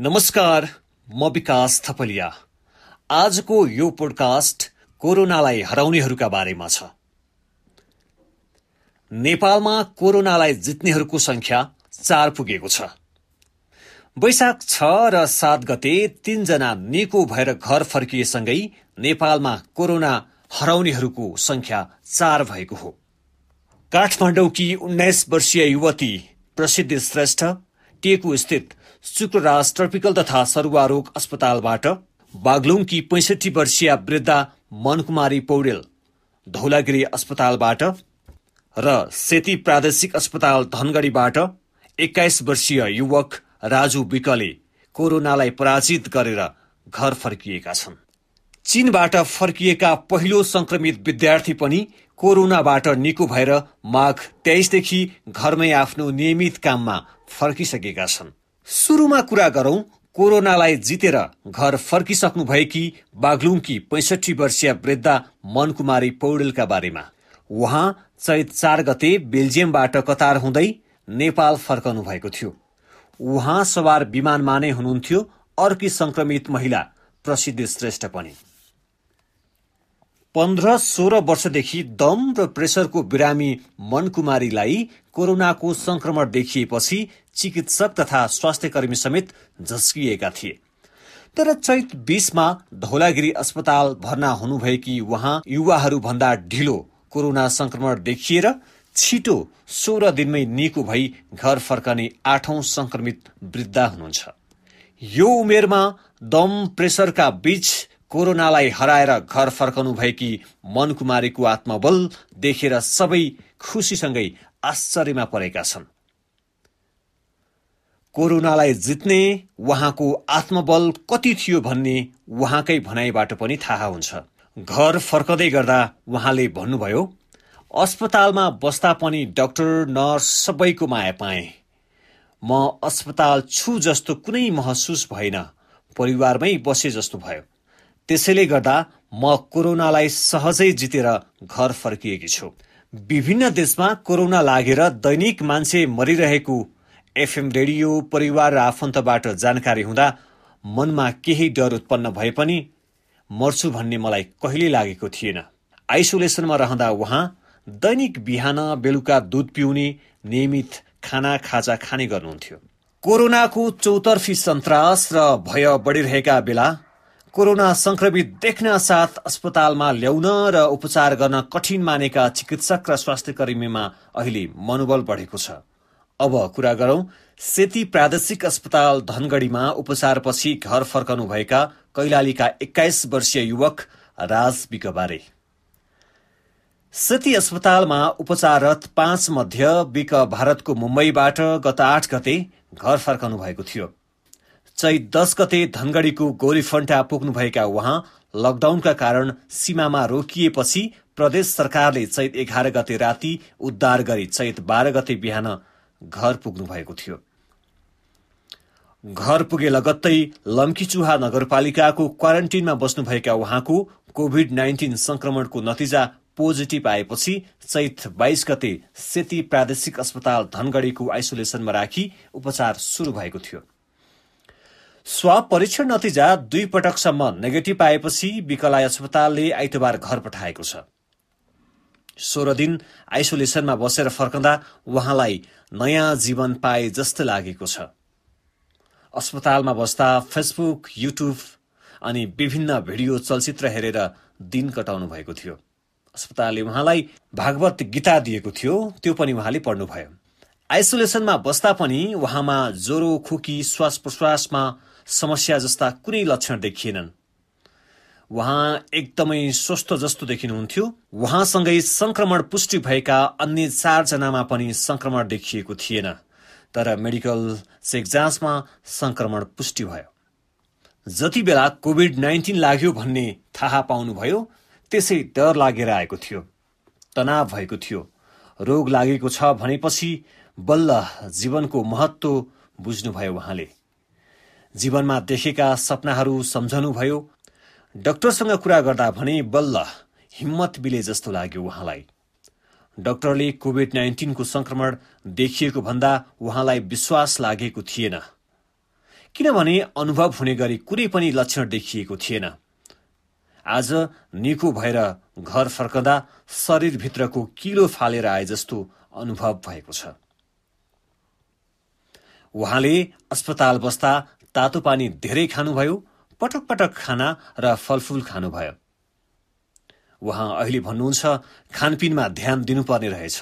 नमस्कार म विकास थपलिया। आजको यो पोडकास्ट कोरोनालाई हराउनेहरूका बारेमा छ। नेपालमा कोरोनालाई जित्नेहरूको संख्या चार पुगेको छ। वैशाख छ र सात गते तीनजना निको भएर घर फर्किएसँगै नेपालमा कोरोना हराउनेहरूको संख्या चार भएको हो। काठमाडौँकी उन्नाइस वर्षीय युवती प्रसिद्धि श्रेष्ठ टेकु स्थित शुक्रराज ट्रपिकल तथा सरुवारोग अस्पतालबाट बागलुङकी पैसठी वर्षीय वृद्धा मनकुमारी पौडेल धौलागिरी अस्पतालबाट र सेती प्रादेशिक अस्पताल धनगढीबाट एक्काइस वर्षीय युवक राजु विकले कोरोनालाई पराजित गरेर घर फर्किएका छन्। चीनबाट फर्किएका पहिलो संक्रमित विद्यार्थी पनि कोरोनाबाट निको भएर माघ तेइसदेखि घरमै आफ्नो नियमित काममा फर्किसकेका छन्। सुरुमा कुरा गरौं कोरोनालाई जितेर घर फर्किसक्नु भएकी बागलुङकी पैसठी वर्षीय वृद्धा मनकुमारी पौडेलका बारेमा। उहाँ चैत चार गते बेल्जियमबाट कतार हुँदै नेपाल फर्कनु भएको थियो। उहाँ सवार विमानमा नै हुनुहुन्थ्यो अर्की संक्रमित महिला प्रसिद्धि श्रेष्ठ पनि। पन्ध्र सोह्र वर्षदेखि दम र प्रेसरको बिरामी मनकुमारीलाई कोरोनाको संक्रमण देखिएपछि चिकित्सक तथा स्वास्थ्य कर्मी समेत झस्किएका थिए। तर चैत बीसमा धौलागिरी अस्पताल भर्ना हुनुभएकी उहाँ युवाहरूभन्दा ढिलो कोरोना संक्रमण देखिएर छिटो सोह्र दिनमै निको भई घर फर्कने आठौं संक्रमित वृद्धा हुनुहुन्छ। यो उमेरमा दम प्रेसरका बीच कोरोनालाई हराएर घर फर्कनु भएकी मनकुमारीको आत्मबल देखेर सबै खुसीसँगै आश्चर्यमा परेका छन्। कोरोनालाई जित्ने उहाँको आत्मबल कति थियो भन्ने उहाँकै भनाइबाट पनि थाहा हुन्छ। घर फर्कदै गर्दा उहाँले भन्नुभयो अस्पतालमा बस्दा पनि डाक्टर नर्स सबैको माया पाएँ। म अस्पताल छु जस्तो कुनै महसुस भएन। परिवारमै बसे जस्तो भयो। त्यसैले गर्दा म कोरोनालाई सहजै जितेर घर फर्किएकी छु। विभिन्न देशमा कोरोना लागेर दैनिक मान्छे मरिरहेको एफएम रेडियो परिवार र आफन्तबाट जानकारी हुँदा मनमा केही डर उत्पन्न भए पनि मर्छु भन्ने मलाई कहिले लागेको थिएन। आइसोलेसनमा रहँदा उहाँ दैनिक बिहान बेलुका दुध पिउने नियमित खाना खाजा खाने गर्नुहुन्थ्यो। कोरोनाको चौतर्फी सन्तास र भय बढिरहेका बेला कोरोना संक्रमित देख्न साथ अस्पतालमा ल्याउन र उपचार गर्न कठिन मानेका चिकित्सक र स्वास्थ्य कर्मीमा अहिले मनोबल बढेको छ। अब कुरा गरौं सेती प्रादेशिक अस्पताल धनगढीमा उपचारपछि घर फर्कनुभएका कैलालीका एक्काइस वर्षीय युवक राज विकबारे सेती अस्पतालमा उपचाररत पाँच मध्य विक भारतको मुम्बईबाट गत आठ गते घर फर्कनु भएको थियो। चैत दस गते धनगढीको गोरीफन्टा पुग्नुभएका उहाँ लकडाउनका कारण सीमामा रोकिएपछि प्रदेश सरकारले चैत एघार गते राति उद्धार गरी चैत बाह्र गते बिहान घर पुग्नु भएको थियो। घर पुगे लगत्तै लम्कीचुहा नगरपालिकाको क्वारेन्टिनमा बस्नुभएका उहाँको कोभिड नाइन्टिन संक्रमणको नतिजा पोजिटिभ आएपछि चैत बाइस गते सेती प्रादेशिक अस्पताल धनगढीको आइसोलेसनमा राखी उपचार शुरू भएको थियो। स्वाब परीक्षण नतिजा दुई पटकसम्म नेगेटिभ आएपछि विकलाय अस्पतालले आइतबार घर पठाएको छ। सोह्र दिन आइसोलेसनमा बसेर फर्कँदा उहाँलाई नयाँ जीवन पाए जस्तो लागेको छ। अस्पतालमा बस्दा फेसबुक युट्युब अनि विभिन्न भिडियो चलचित्र हेरेर दिन कटाउनु भएको थियो। अस्पतालले उहाँलाई भागवत गीता दिएको थियो त्यो पनि उहाँले पढ्नुभयो। आइसोलेसनमा बस्दा पनि उहाँमा ज्वरो खोकी श्वास प्रश्वासमा समस्या जस्ता कुनै लक्षण देखिएनन्। उहाँ एकदमै स्वस्थ जस्तो देखिनुहुन्थ्यो। उहाँसँगै संक्रमण पुष्टि भएका अन्य चारजनामा पनि संक्रमण देखिएको थिएन। तर मेडिकल चेक जाँचमा संक्रमण पुष्टि भयो। जति बेला कोभिड नाइन्टिन लाग्यो भन्ने थाहा पाउनुभयो त्यसै डर लागेर आएको थियो। तनाव भएको थियो। रोग लागेको छ भनेपछि बल्ल जीवनको महत्व बुझ्नुभयो उहाँले जीवनमा देखेका सपनाहरू सम्झनुभयो डाक्टरसँग कुरा गर्दा भने बल्ल हिम्मत बिले जस्तो लाग्यो उहाँलाई। डाक्टरले कोभिड नाइन्टिनको संक्रमण देखिएको भन्दा उहाँलाई विश्वास लागेको थिएन। किनभने अनुभव हुने गरी कुनै पनि लक्षण देखिएको थिएन। आज निको भएर घर फर्कँदा शरीरभित्रको किलो फालेर आए जस्तो अनुभव भएको छ। उहाँले अस्पताल बस्दा तातो पानी धेरै खानुभयो पटक पटक खाना र फलफूल खानुभयो। उहाँ अहिले भन्नुहुन्छ खानपिनमा ध्यान दिनुपर्ने रहेछ।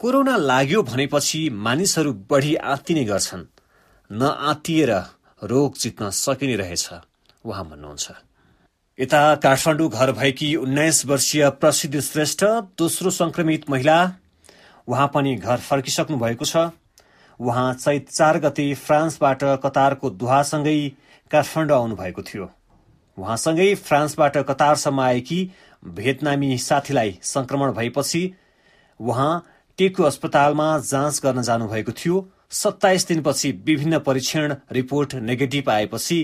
कोरोना लाग्यो भनेपछि मानिसहरू बढी आत्तिने गर्छन्। नआत्तिएर रोग जित्न सकिने रहेछ उहाँ भन्नुहुन्छ। यता काठमाडौँ घर भएकी उन्नाइस वर्षीय प्रसिद्ध श्रेष्ठ दोस्रो संक्रमित महिला उहाँ पनि घर फर्किसक्नु भएको छ। उहाँ चैत चार गते फ्रान्सबाट कतारको दुहासँगै काठमाडौँ आउनुभएको थियो। उहाँसँगै फ्रान्सबाट कतारसम्म आएकी भियतनामी साथीलाई संक्रमण भएपछि उहाँ टेकु अस्पतालमा जाँच गर्न जानुभएको थियो। सत्ताइस दिनपछि विभिन्न परीक्षण रिपोर्ट नेगेटिभ आएपछि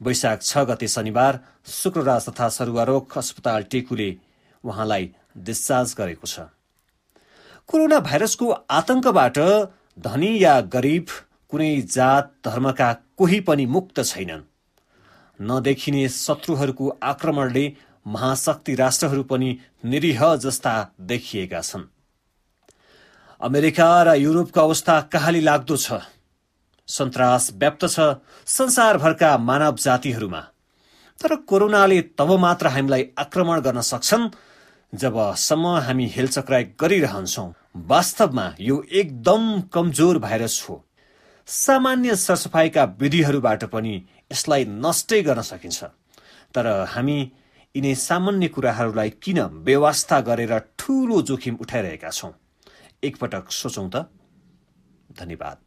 वैशाख छ गते शनिबार शुक्रराज तथा सरुवारोग अस्पताल टेकुले उहाँलाई डिस्चार्ज गरेको छ। कोरोना भाइरसको आतंकबाट धनी या गरिब कुनै जात धर्मका कोही पनि मुक्त छैनन्। नदेखिने शत्रुहरूको आक्रमणले महाशक्ति राष्ट्रहरू पनि निरीह जस्ता देखिएका छन्। अमेरिका र युरोपको अवस्था कहाली लाग्दो छ। सन्तास व्याप्त छ संसारभरका मानव जातिहरूमा। तर कोरोनाले तब मात्र हामीलाई आक्रमण गर्न सक्छन् जबसम्म हामी हेलचक्राइ गरिरहन्छौँ वास्तवमा यो एकदम कमजोर भाइरस हो। सामान्य सरसफाइका विधिहरूबाट पनि यसलाई नष्टै गर्न सकिन्छ। तर हामी यिनै सामान्य कुराहरूलाई किन व्यवस्था गरेर ठूलो जोखिम उठाइरहेका छौँ? एकपटक सोचौँ त। धन्यवाद।